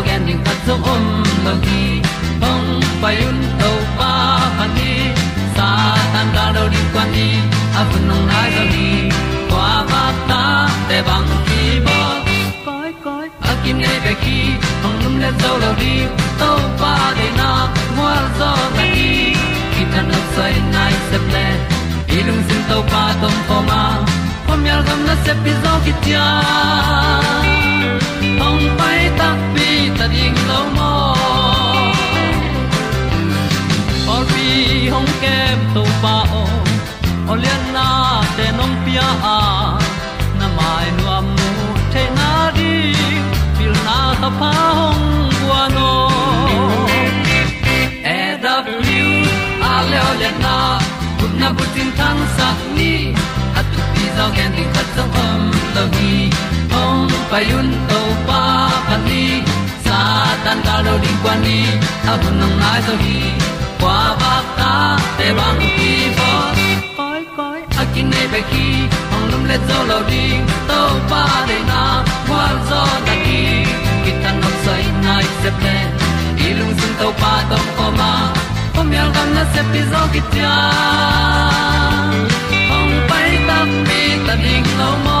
tu pi ding khat zo om lo gi hong pai un to pa pa ni sa tan da do di kwan ni a bu nong nai zo ni kwa ba ta te bang ki bo koi koi a kim nei be ki hong lum le zo lo di to pa de na mo zo ta ni ki tan no sai nai se ple ilung sin to pa tom pa ma. Pom yal gam na se pi zo ki hong pai ta pi ta ding lo mo or pi hong kem to pa o olian na te nong pia a na mai nu am mu te na di pil na ta pa hong bua no e da pru a le olian na kun na bu tin tan sa ni. At tu pi zo gen di khat zo om lo gi payun to pa pan ni sa tan ga lo ding kwan ni. A bu nang mai zo hi kwa ba ta te bang ki bo koi koi a kin nei pe ki ong lum le zo lo ding to pa de na kwa zo ta ki ki tan nok sai nai se pe i lung sun to pa tom ko ma. Pom yal gam na se pi zo ki tia ong pai ta mi ta ding lo mo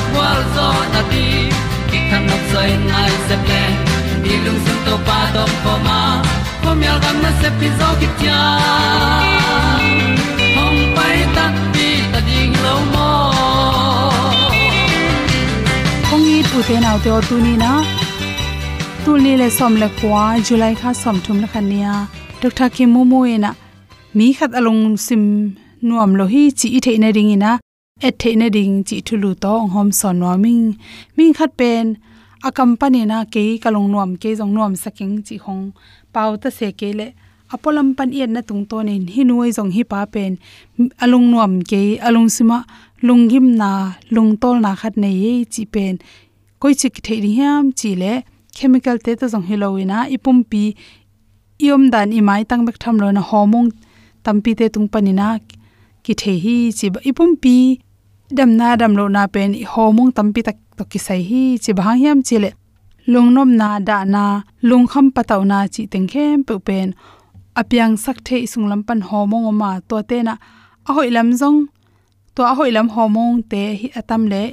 zo na ti ki kan nok sai nai se ple ni lung sun to pa to pa ma. Po mi al gam na se pi zo ki tia hom pai ta ti ta ding lo mo kong i tu te nau te o tu ni na tu ni le som le kwa july kha som thum la khan nia dr ki mo mo ena mi khat along sim nuam lo hi chi i the na ring ina et the na ding chi thulu to hom son no ming ming khat pen, a company na ke kalong nuam, ke jong nuam saking chi hong pau ta se ke le apolam pan yen na tung to in hi nuai jong hi pa pen alung nuam ke alung sima lunghim na lungtol na khat nei ye chi pen, koi chi ki thei hiam chi le, chemical te to jong hiloina ipum pi iom dan imai tang bek tham lo na homong tampi te tung panina ki the hi chi ipum pi dam na dam lo na pen homong tampi tak to ki sai hi chi bhang hiam chi le. Lungnom na da na lungkham pataw na chi teng khem pe pen apyang sak the isung lam pan homong ma to te na. A hoi lam jong to a hoi lam homong te hi atam le.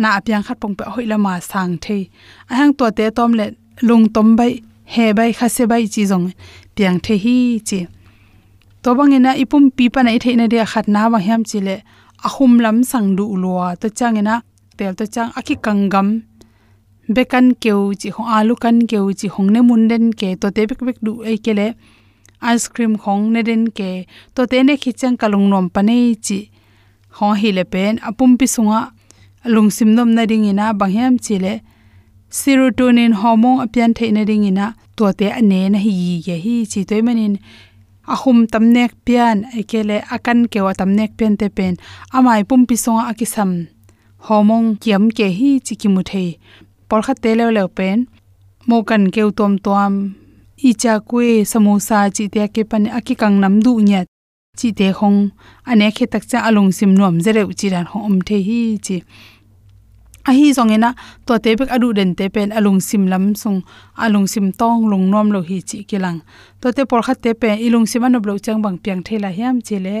Na apyang khat pong pe hoi lama sang the. A hang to te tom le, lung tom bai, he bai kha se bai chi jong piang the hi chi. To bang ina ipum pi pa nai theina dia khat na wa hiam chi le ahum lam sang du lua to changena tel to chang aki kangam. Bekan keu chi ho alu kan keu chi hong ne mun den ke, to te bek bek du ei kele ice cream khong ne den ke, to te ne khichang kalung nom panei chi. Ho hi le pen, apum pi sunga, lung sim nom na ding ina bangham chi le. Serotonin hormone apian the na ding ina, to te ane na hi ye hi chi toy manin ahum tamnek pian, ekele akan kewa tamnek pian te pen. Amai pum pi songa akisam. Homong kiam ke hi chiki muthei por kha te le le pen. Mo kan keu tom tom icha kwe samosa chi te ke pan akikang nam du nya chi te hong. Ane khe tak cha alung sim nom zere uchi ran hom the hi chi a hi zongena to te bek adu den te pen alung sim lam sung, alung sim tong lung nom lo hi chi kilang. To te por khat te pe ilung sim an lo chang bang piang thela hiam chile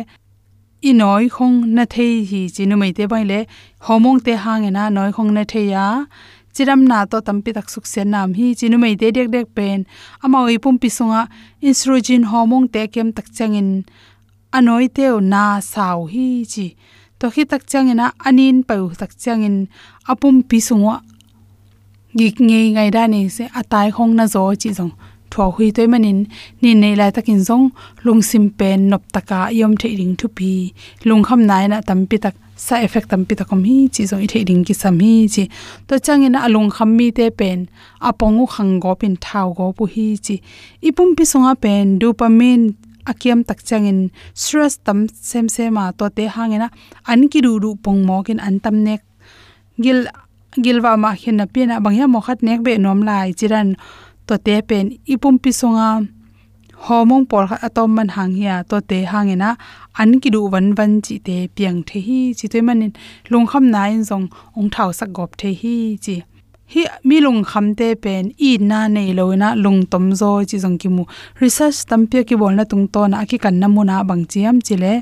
i noi khong na thei hi chi nu mai te bai le. Homong te hangena noi khong na thei ya chiram na to tampi tak suk se nam hi chinu mai te dek dek pen. Ama oi pum pi sunga, estrogen hormone te kem tak changin anoi teo na sau hi chi. To khi tak changena anin pau tak changin apum pi sungwa gik nge ngai da ni se atai khong na zo chi jong thua hui toy manin ni nei lai takin zong. Lung sim pen nop taka yom the ring thu pi. Lung kham nai na tam pi tak. Sa effect tam pi takom hi chi zong i the ring ki sam hi chi. To changena alung kham mi te pen. Apongu khang go pin thau go pu hi chi. Ipum pi songa pen dopamine akiam tak changin stress tam sem sema to te hangena an ki ru ru pong mo kin an tam nek gil gilwa ma khin na pina bangya mo khat nek be nom lai. Chiran to te pen ipum pi songa homong por kha atom man hang hiya to te hangena an ki du wan wan chi te piang the hi chi te manin lung kham na in zong ong thau sak gop the hi chi. Hi, mi lung kham te pen i na nei lo na lung tom zo chi zong ki mu. Research tam pe ki bol na tung to na ki kan na mu na bang chiam chile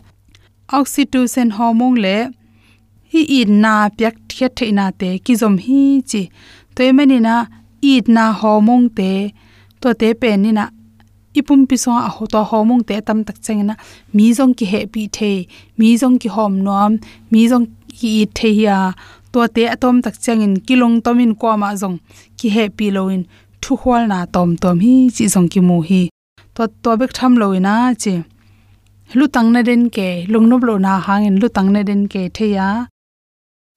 oxytocin hormone le hi i na pyak thiat theina te ki zom hi chi. Toy mani na i na homong te, to te pe ni na ipum pi so a ho to homong te tam tak cheng na. Mi zong ki he pi the, mi zong ki hom nom mi zong ki the ya to te atom tak cheng in kilong tomin ko ma zong, ki he pi lo in. Thu hwal na tom tom hi chi zong ki mu hi. To to bek tham lo ina chi. Lu tang na den ke lung nob lo na hang in, lu tang na den ke the ya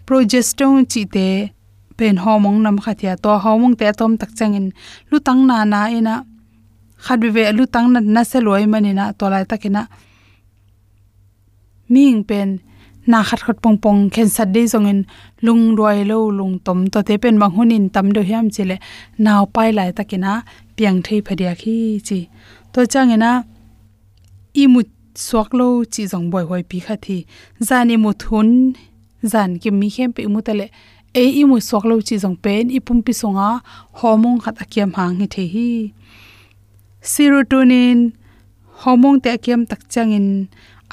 progesterone chi te, pen hormone nam khathia to hormone te atom tak changin. Lu tang na na ina khadwi ve lu tang na na se loi manina to lai takina ming pen, na khat khat pong pong khen sat de zongin lung roi lo, lung tom. To te pen bang hunin, tam do hiam chile. Naw pai lai takina piang thei phadia khi chi. To changena i mu swak lo chi jong boy hoi pi kha thi. Zani mu thun zan ki mi khem pe mu tale e i mu sok lo chi jong pen i pum pi songa homong khat akiam hang hi the hi. Serotonin, hormone te akiam tak changin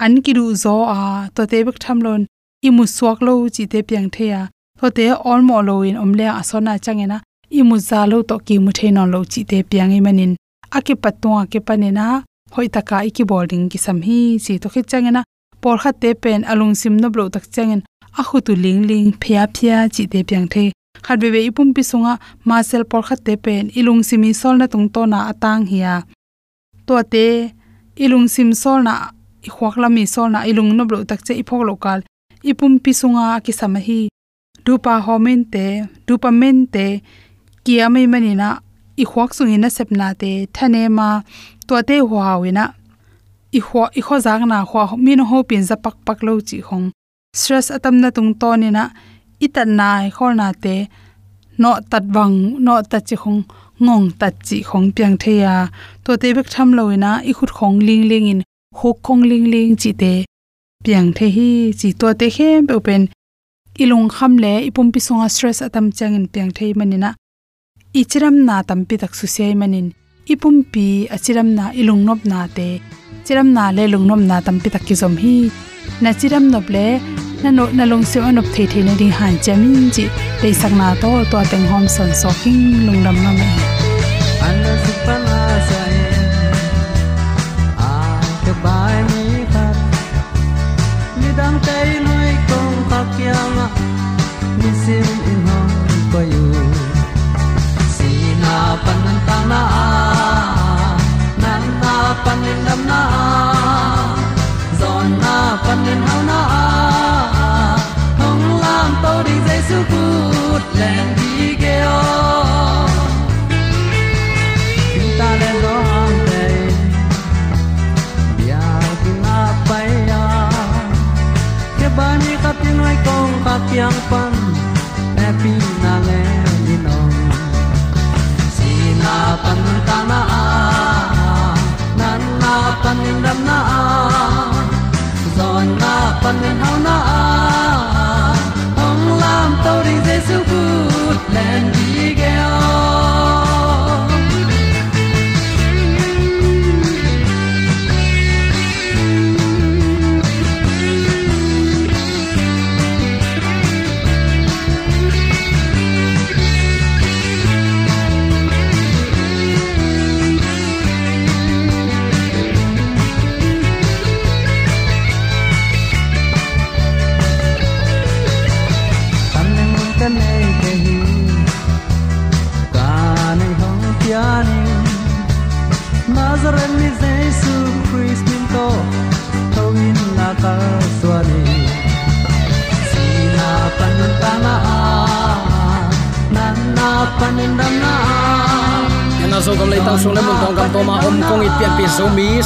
an ki ru zo a, to te bek tham lon i mu sok lo chi te piang the ya to te all mo lo in om le asona changena i mu za lo to ki mu the non lo chi te piang i manin. Ake patwa ke panena hoi taka iki boarding ki sam hi, chi to khit changena por kha te pen alung sim no blo tak changen a khu tu ling ling, phia phia chi te piang the khat be be ipum pi sunga ma sel por kha te pen ilung simi sol na tung to na atang hiya to te, ilung sim sol na i khwak lami sol na ilung no blo tak che iphok lokal. Ipum pi sunga ki samahi dupa homen te dopamine te kiame manina i khwak sungina sepna te, thane ma. To te huawina i khwa i kho jang na khwa min ho pin za pak pak lo chi khong stress atam na tung to ni na itan nai khol na te, no tat wang, no ta chi khong, ngong ta chi khong piang the ya. To te bek tham loina i khut khong ling ling in huk khong ling ling chi te piang the hi chi. To te he be pen ilung kham le ipum pi songa stress atam chang in piang thei manina ichiram na. Tam pi tak su sei manin ipum pi achiram na ilung nop na te, chiram na le lung nom na tam pi tak ki zom hi. Na chiram nop le na no na long se on of the the na ding han chamin ji te sak na to to teng hom son so king lung lam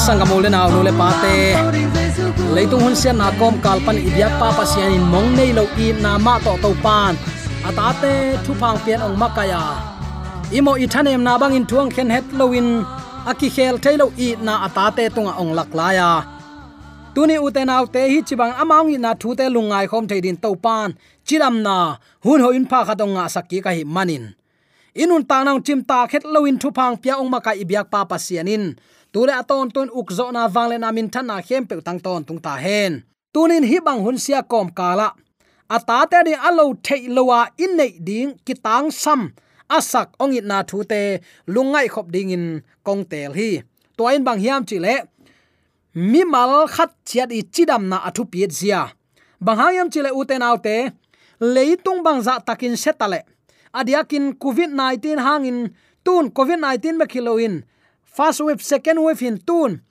Sang mi sangam le naw nu le pa te leitung hun sian na kom kalpan ibyak pa pa sian in mong nei lo i na ma to to pan. À ata te thu phang pian ong makaya imo à. i thanem na bang in thuang khen het loin aki à khel thailo i na ata te tunga ong lak la ya tuni uten au te hi chibang amaung na thu te lungai khom theidin to pan. Chiram na hun ho in pha khatonga sakki ka hi manin inun ta nang chim ta khet loin thu phang pia ong ma ka ibyak pa pasianin tule aton ton ukzo na wangle na min thana khem pe tang ton tung ta hen. Tunin hi bang hun sia kom kala. Ata te ni alo thei lowa in nei ding kitang sam. Asak ong it na thu te lungai khop ding in kong tel hi. Toin bang hiam chi le. Mi mal khat chiat i chidam na athu piet zia. Bang hayam chile uten autte leitung bang za takin setale adiakin covid 19 hangin, tun covid 19 ma khiloin. First wave, second wave in tun.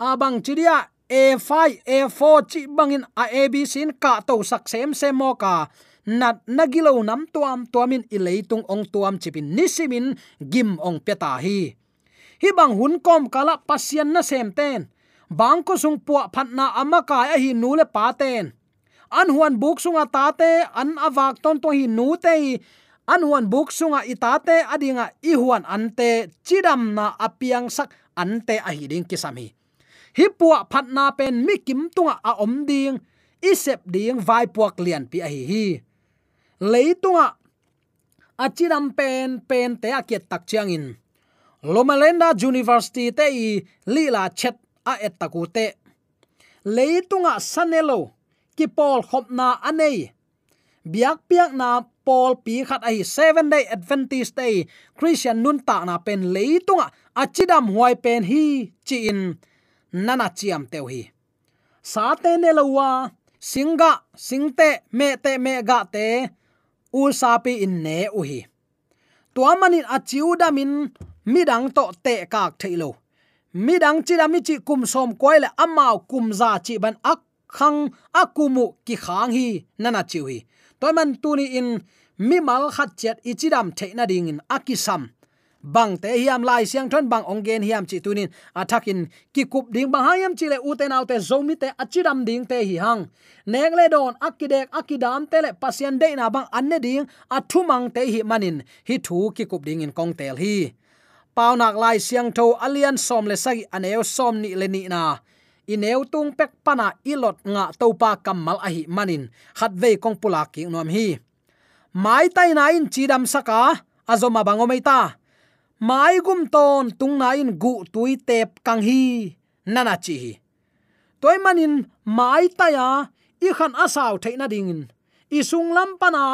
Abang chidia a5 a4 chi bangin a abc in ka to sak sem se mo ka. Nat nagilo nam tuam, tuamin ileitung ong tuam chipin nisimin gim ong peta hi. Hi bang hun kom kala pasian na sem ten. Bang ko sung puwa phatna amaka a hi nu le paten an huan buk sunga tate an awak ton to hi nu te anhuan buk sunga itate adinga ihuan ante chidam na apiang sak ante a hi kisami. Hi puwa phatna pen mi kim tunga a om ding, isep ding vai puak lian pi a hi hi leitunga achiram pen pen te akiet tak chiang lomalenda university te i lila chet a et takute leitunga sanelo ki pol khopna anei biak piak na Paul pi khat ai seven day adventist day. Christian nun ta na pen leitunga achidam huai pen hi chi in. Nana chiam teu hi. Sa te ne lowa singa singte me te, me ga te. U sa pi in ne u hi. Tua manin achiu damin midang to te kak thailo midang chira mi chi kum som koile amao kum za chi ban ak khang akumu ki khang hi. Nana chiu hi toiman tuni in mi mal khat chet ichidam theina ding in akisam. Bang te hiam lai siang thon bang ongen hiam chi tunin athakin ki kup ding bang hayam chi le uten autte zomi te achidam ding te hi hang. Nek le don akidek akidam te le pasien de na bang anne ding athumang te hi manin. Hi thu ki kup ding in kong tel hi. Pau nak lai siang tho alian som le sai aneo som ni le ni na ineu tung pek pana ilot nga topa kamal ahi manin. Khat ve kong pula ki nom hi. Mai tai na in chidam saka, azoma bangomai ta. Mai gum ton tung na in gu tui tep kang hi, nana chi hi. Toy manin, mai ta ya i khan asaw theina dingin i sung lam pana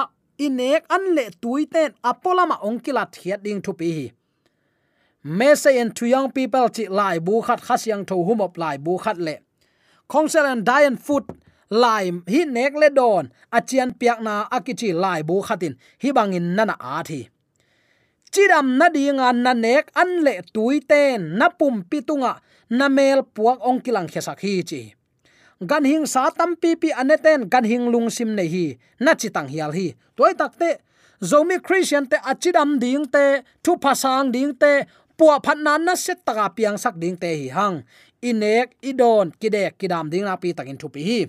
inek an le tui ten apolama ongkilat hiat ding thupi hi message and to young people, chi lai bu khat khasyang tho hum op lai bu khat le. Khongsel and dian food lai, hi nek le don achian piak na akichi lai bu khatin hi bangin nana a thi. Chiram na dinga na nek, an le tuiten na pum pitunga na mel puak ong kilang khesak hi chi. Gan hing sa tam pi pi aneten gan hing lung sim nei hi, na chitang hial hi. Toy takte zomi christian te achidam ding te, thu phasang ding te puwa phat nan na set taka piang sak ding te hi hang. Inek, idon, kidek, kidam ding na pi takin thu pi hi.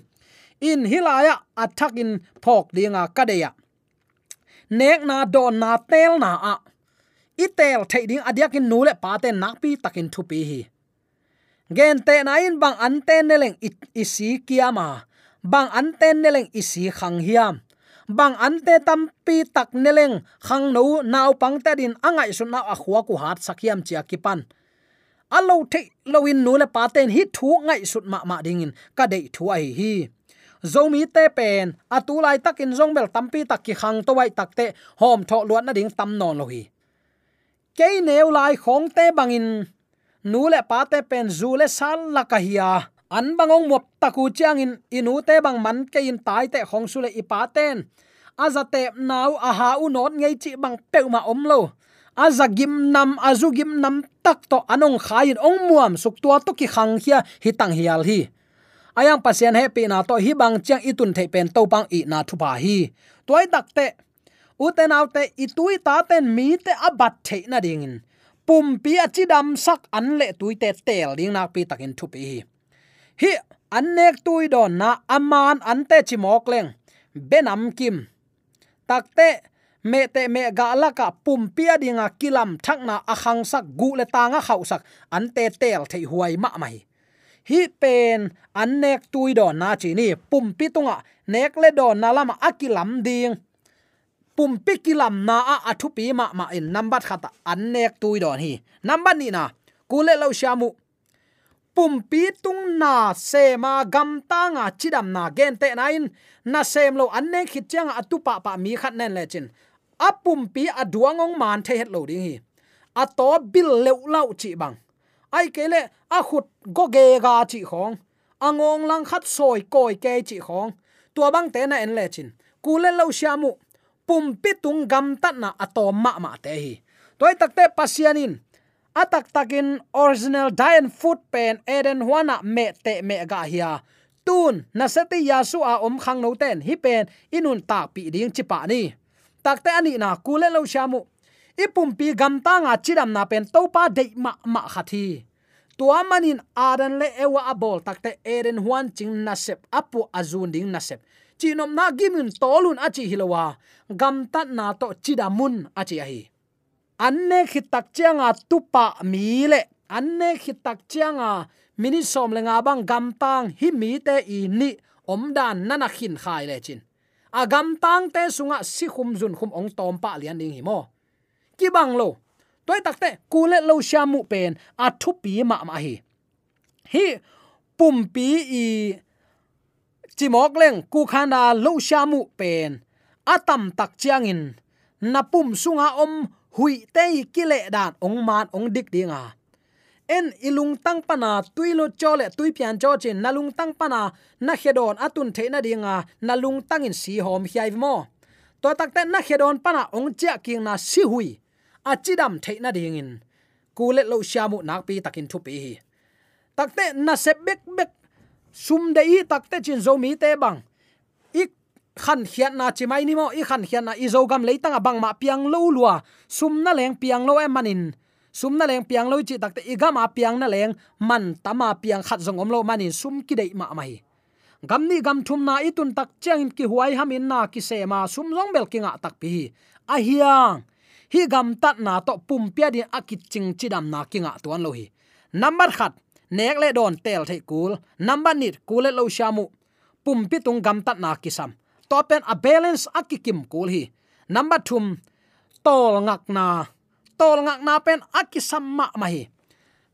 In hilaya athak in phok dinga kadeya. Nek na don na tel na a. Itel thei ding adiakin nule pa te nak pi takin thu pi hi. Gen te na in bang an leng neleng si kiama. Bang an leng neleng isi khang hiam bang ante tampi tak neleng khang no nau pang ta din angai sun na a khwa ku hat sakhiam chia kipan alo the loin nu le paten hi thu ngai sut ma ma dingin ka dei thu ai hi zomi te pen atulai takin zongbel tampi tak ki khang to wai takte hom tho luat na ding tam non lo hi. Ke neu lai khong te bangin nu le pa te pen zu le sal la ka hiya an bangong mop taku chiang in inu te bang man ke in tai te khong sule ipa ten. Azate nau aha u not ngei chi bang peuma omlo azagim nam azugim nam tak to anong khain ong muam suk tua to ki khang hia hitang hial hi. Ayang pasien happy na to hi bang chiang itun thei pen to bang i na thu pa hi. Toy dak te uten autte itui ta ten mi te abat the na ding in. Pum pi achidam sak an le tuite tel ding nak pi takin thu pi hi hi annek tui don na aman ante chimok leng. Benam kim. Takte me te me ga la ka pum pia dinga kilam thakna akhang sak gu le tanga khau sak. Ante tel thei huai ma mai. Hi, pen annek tui don na chi ni pum pi tunga. Nek le don na lama akilam ding. Pum pi kilam na a athu pi ma ma in number khata annek tui don hi. Number ni na. Kule lo shamu pumpi tung na sema gam ta nga chidam na gen te nain. Na sem lo anne khit chang atu pa pa mi khat nen le chin. A pumpi a duangong man the het lo ding hi. A to bil leu lau chi bang. Ai kele a khut go ge ga chi khong. Angong lang khat soi koi ke chi khong. Tua bang te na en le chin. Ku le lo shamu pumpi tung gam tat na atom ma ma te hi. Toy takte pasianin atak takin original dian food pen eden huana me te me ga hiya tun, na seti yasu a om khang no ten, hi pen, inun ta pi ding chi pa ni. Takte ani na kule lo shamu ipum pi gam ta nga chiram na pen to pa de ma ma khathi tua manin adan le ewa abol takte eden huan ching na sep apu azun ding na sep chinom na gimun tolun achi hilowa. Gam tat na to chidamun achi hi anne khitak chianga tupa mi le anne khitak chianga mini som le nga bang gam tang hi mi te i ni. Om dan nana khin khai le chin. A gam tang te sunga si khum zun khum ong tom pa lian ding hi mo. Ki bang lo, toy tak te ku le lo shamu pen a thu pi ma ma hi. Hi pum pi i chimok leng ku khana lo shamu pen. Atam tak chiangin na pum sunga om hui te kile dan ong man ong dik dinga en ilung tang pana tuilo chole tui pian cho chin nalung tang pana na hedon atun the na dinga nalung tang in si hom hiai mo. To tak te na hedon pana ong chia king na si hui achidam the na ding in. Kulet lo shamu nak pi takin thu pi hi. Takte na se bek bek, sum de i takte chin zo mi te bang khan hiat na chi mai ni mo i khan hiat na ít zo gam leitanga bang ma piang lo lua. Sum na leng piang lo em manin. Sum na leng piang lo chi takte i gama piang na leng, man tama piang khat zong om lo manin. Sum ki dei ma mai. Gam ni gam thum na itun tak chang ki huai hamin na ki se ma. Sum zong bel kinga tak pi. A hiang. Hi gam tat na to pum pia din akit ching chidam na kinga tuan lo hi. Number khat. Nek le don tel thei kul. Number nit kule lo shamu pum pi tung gam tat na kisam to pen a balance akikim kul hi. Number 2 tol ngak na, tol ngak na pen akisamma ma hi.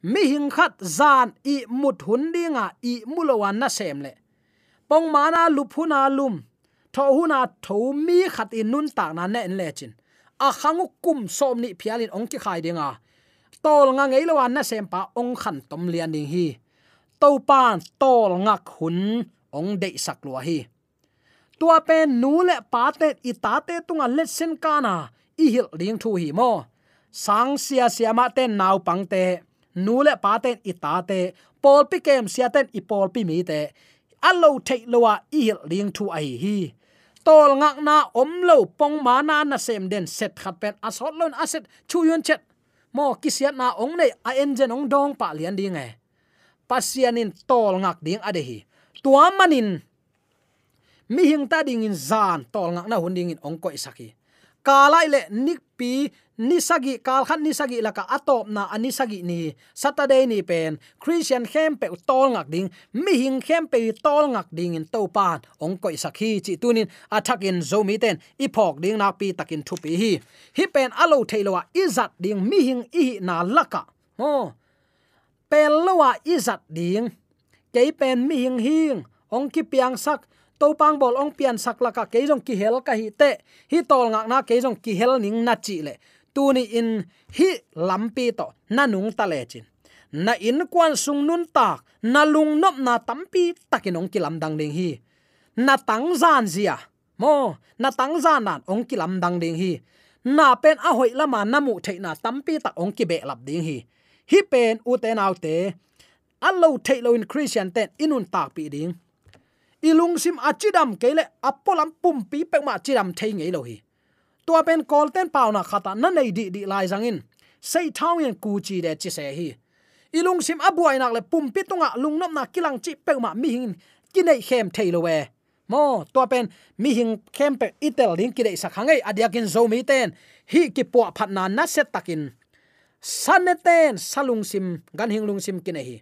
Mi hing khat zan i mut hun dinga i mulowan na sem le. Pong mana luphuna lum, tho huna tho mi khat in nun ta na ne le chin. A khangu kum som ni phialin ong ki khai dinga tol nga ngei lawan na sem pa ong khan tom lian ding hi. To pan tol ngak hun ong dei sak lo hi tua pen nu le pa te i ta te tunga let sen kana i hil ding thu hi mo. Sang sia sia ma ten naw pang te. Nu le pa ten i ta te pol pi kem sia ten i pol pi mi te. Allo thei lowa i hil ding thu ai hi. Tol ngak na om lo pong ma na na sem den set khat pen asot lon aset chu yun chet. Mo kisiat na ong nei a enjen ong dong pa lian ding e. Pasianin tol ngak ding ade hi. Tua manin mi hing ta ding in zan tol ngak na hun ding in ong saki, isaki kalai le nik pi ni sagi kal khan ni sagi laka atop na ani sagi ni. Saturday ni pen christian khem pe tol ngak ding. Mi hing khem pe tol ngak ding in to pan ong koi sakhi chi tunin athak in zomi ten ipok ding na pi takin thu pi hi. Hi pen alo thailowa izat ding mi hing i na laka. Oh pel lowa izat ding. Kei pen mi hing hing ong ki piang sak to pang bol ong pian sakla laka ke jong ki hel ka hi te. Hi tol ngak na ke jong ki hel ning na chi le. Tuni in hi lampi to nanung ta le chin. Na in kwan sung nun tak, na lung nop na tampi takinong kilam dang ding hi. Na tang zan zia. Mo, na tang zan nan ong kilam dang ding hi. Na pen a hoi lama namu the na tampi tak ong ki be lap ding hi. Hi pen u te nau te allo thei lo in christian ten inun tak pi ding ilung sim achidam kele apolam pum pi pek ma chidam thei ngei lo hi. Tua pen kol ten pau na khata na nei di di lai zangin. Sei thau yen ku chi de chi se hi. Ilung sim abuai nak le pum pi tunga lungnam na kilang chi pe ma mi hin ki nei khem thailo we. Mo, tua pen mi hing khem pe itel ding ki dei sakhangai adiakin zo mi ten. Hi ki po phat na na set takin. Saneten salung sim, gan hing lung sim ki nei hi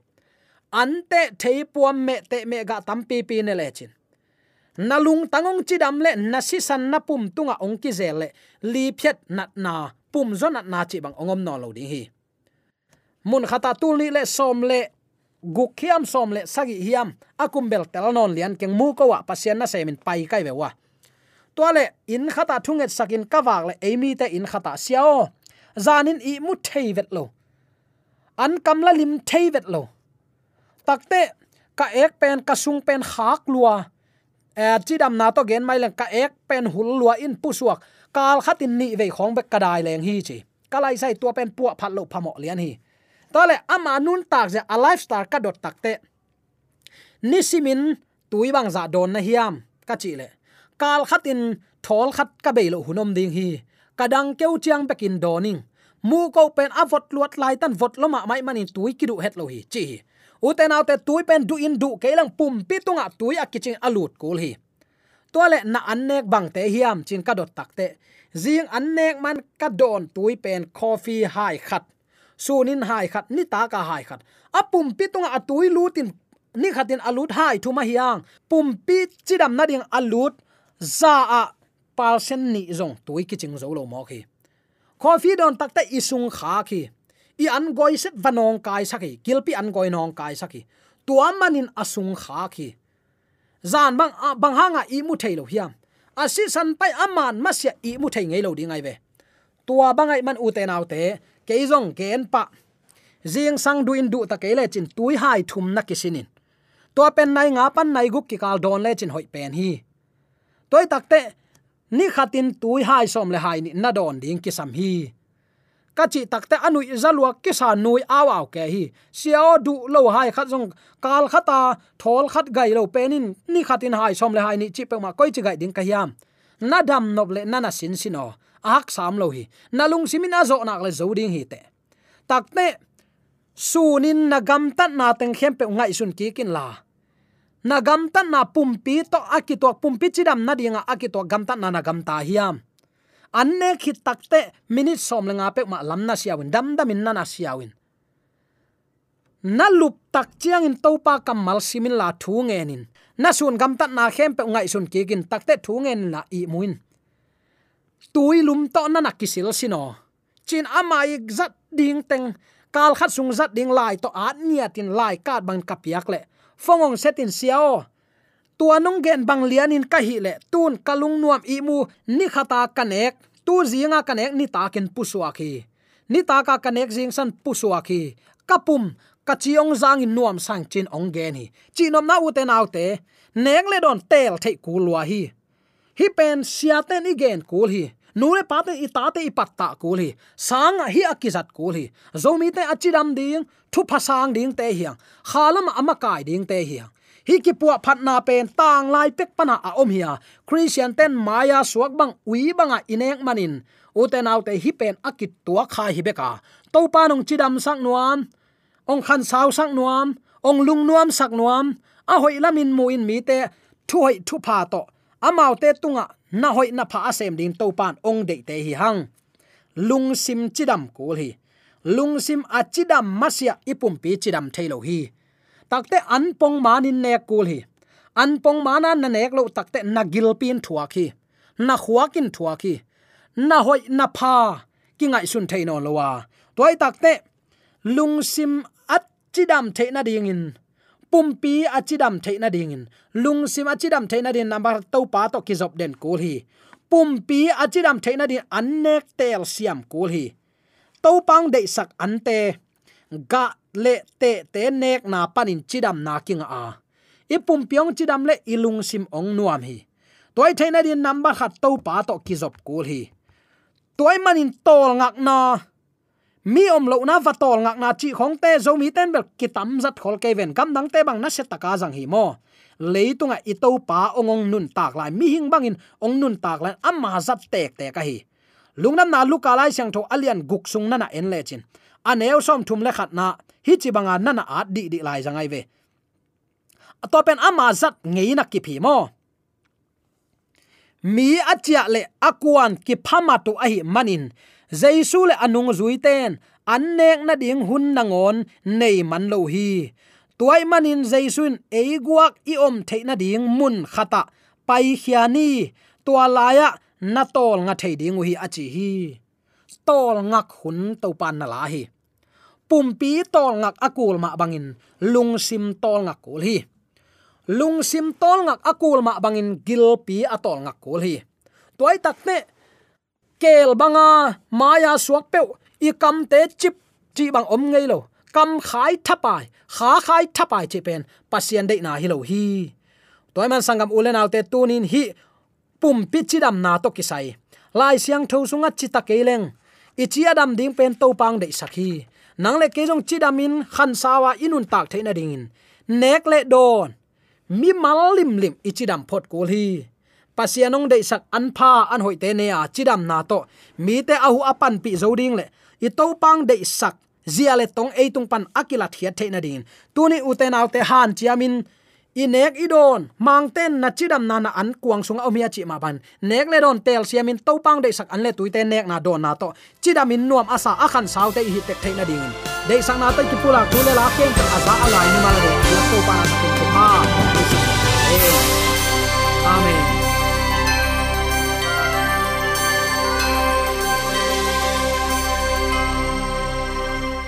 ante thei puam me te me ga tampi pi ne le chin. Nalung tangong chidam le nasi san na pum tunga ong ki zel le. Li phet nat na, pum zo nat na chi bang ongom no lo ding hi. Mun khata tu li le som le gukhiam som le sagi hiam, akum bel tel non lian keng mu ko wa pasian na semin pai kai ve wa. To le, in khata thunget sakin kawak le emi te in khata siao zanin i mu thei vet lo. An kamla lim thei vet lo. Takte ka ek pen ka sung pen khak lua e chi dam na to gen mai lang ka ek pen hul lua in pusuak kal khatin ni ve khong be kadai leng hi chi kalai sai tua pen pu phat lo phamo lian hi tole ama nun tak je a lifestyle ka dot takte nisimin tui bang za don na hiam ka chi le kal khatin thol khat ka be lo hunom ding hi kadang keu chiang bekin doning mu ko pen avot luat lai tan vot loma mai manin tui kidu het lo hi chi uten autte tui pen du in du kelang pum pi tunga tui akiching alut kul hi. Tole na annek bang te hiam chin ka dot takte zing annek man ka don tui pen coffee hai khat. Sunin hai khat, ni ta ka hai khat. Apum pi tunga atui lutin, ni khatin alut hai thuma hiang. Pum pi chidam na ding alut, za a palsen ni zong tui kiching zo lo mo khi coffee don takte isung kha khi i an goi set vanong kai saki kilpi an goi nong kai saki tua manin asung kha khi zan bang bang hanga i mu thailo hiam. Asi san pai aman masya i mu thai ngei lo ding ai ve. Tua bangai man u te nau te keizong ken pa. Zing sang duin du ta kele chin tui hai thum na kisinin tua pen nai nga pan nai guk ki kal don le chin hoi pen hi. Toy takte ni khatin tui hai som le hai ni na don ding ki sam hi ka chi takte anui zalua ki sa nui aw aw ke hi. Siao du lo hai khat jong kal khata, thol khat gai lo penin, ni khatin hai som le hai ni chi pe ma koi chi gai ding ka hiam. Na dam nop le na na sin sino, ak sam lo hi. Na lung simin a zo nak le zo ding hi te. Takte sunin na gam tat na teng khem pe ngai sun ki kin la. Na gam tat na pumpi to akito pumpi chidam na dinga akito gam tat na na gam ta hiam anne khit takte minute som lenga pe ma lamna siawin, dam dam in nana siawin. Na lup tak chiang in topa kamal simin la thu ngenin na sun gam tat na khem pe ngai sun ki gin takte thu ngen la i muin tui lum to na na kisil sino chin amai zat ding teng, kal khat sung zat ding lai to at nia tin lai kat bang kapiak le. Set setin siao tua nong gen bang lian in ka hi le. Tun kalung nuam i mu, ni khata kanek. Tu zinga kanek, ni ta ken puswa khi. Ni ta ka kanek jing san puswa khi. Kapum kachiong zang in nuam sang chin ong gen hi. Nom na u te nau te. Neng le don tel thei ku lua hi. Hi pen siaten igen kul hi. Nule pate i tate i patta kul hi. Sang hi akizat kul hi. Zomi te achidam ding, thu phasang ding te hiang. Khalam amakai ding te hiang hi ki puwa phat na pen tang lai pek pana a om hiya christian ten maya suak bang ui banga inek manin. Uten autte hi pen akit tua kha hi beka. To pa nong chidam sak nuam. Ong khan saw sak nuam. Ong lung nuam sak nuam. A hoi lamin muin mi te thu hoi thu pha to. Amau te tunga na hoi na pha asem ding to pan ong de te hi hang. Lung sim chidam kul hi. Lung sim a chidam masia ipum pi chidam thailo hi takte anpong manin ne kul hi. Anpong mana na nek lo takte na Gilpin thua khi. Na khuakin thua khi. Na hoi, na pha. Ki ngai sun theino lowa toy takte, lung sim at chidam theina ding in. Pumpi achidam theina ding in. Lung sim achidam theina din number to pa to ki job den kul hi. Pumpi achidam theina din annek tel siam kul hi. To pang de sak ante ga le te te nek na panin chidam na king a. Ipum pyong chidam le ilung sim ong nuam hi. Toy thaina din number khat to pa to kizop kul hi. Toy manin tol ngak na. Mi om lo na va tol ngak na chi khong te zo mi ten bel kitam zat khol ke ven kam dang te bang na se taka jang hi mo. Leitunga ito pa ongong nun tak lai. Mi hing bangin ong nun tak lai. Amma zat tek te ka hi. Lungnam na luka lai siang tho alian guk sung na na en le chin. Aneu som thum le khat na hi chi banga nana a di di lai jangai ve. To pen ama zat ngei na ki phi mo. Mi achia le akuan ki phama tu a hi manin. Jaisu le anung zui ten. An na ding hun nangon nei man lo hi. Tuai manin jaisun eiguak i om theina ding mun khata. Pai khiani tua laya na tol nga thei ding hi achi hi. Tol ngak hun to pan na la hi pumpi tol ngak akul ma bangin lung sim tol ngak kul hi. Lung sim tol ngak akul ma bangin gil pi atol ngak kul hi. Toy tak ne, kel banga maya suak pe i kam te chip chi bang om ngei lo. Kam khai thapai kha khai thapai che pen pasien dei na hi lo hi. Toy man sangam ulen autte tunin hi pum pi chidam na to kisai. Lai siang tho sunga chita keleng ichi adam ding pen to pang de sakhi nang le ke jong chidamin khan sawa inun tak theina dingin nek le don mi mal lim lim ichidam phot kul hi. Pasianong dei sak an pha an hoi te ne a chidam na to. Mi te ahu apan pi zoding le. I to pang dei sak. Zia le tong e tung pan akila thia theina ding tuni uten autte han chiamin inek idon mangten na chidam na na an kuang sunga omia chi ma ban. Nek le don tel siamin to pang de sak an le tuite nek na don na to. Chidam in nuam asa akhan sau te hi tek theina ding. De sang na te ki pula tu le la ken ta asa ala ni ma le to pa na te ko ha amen.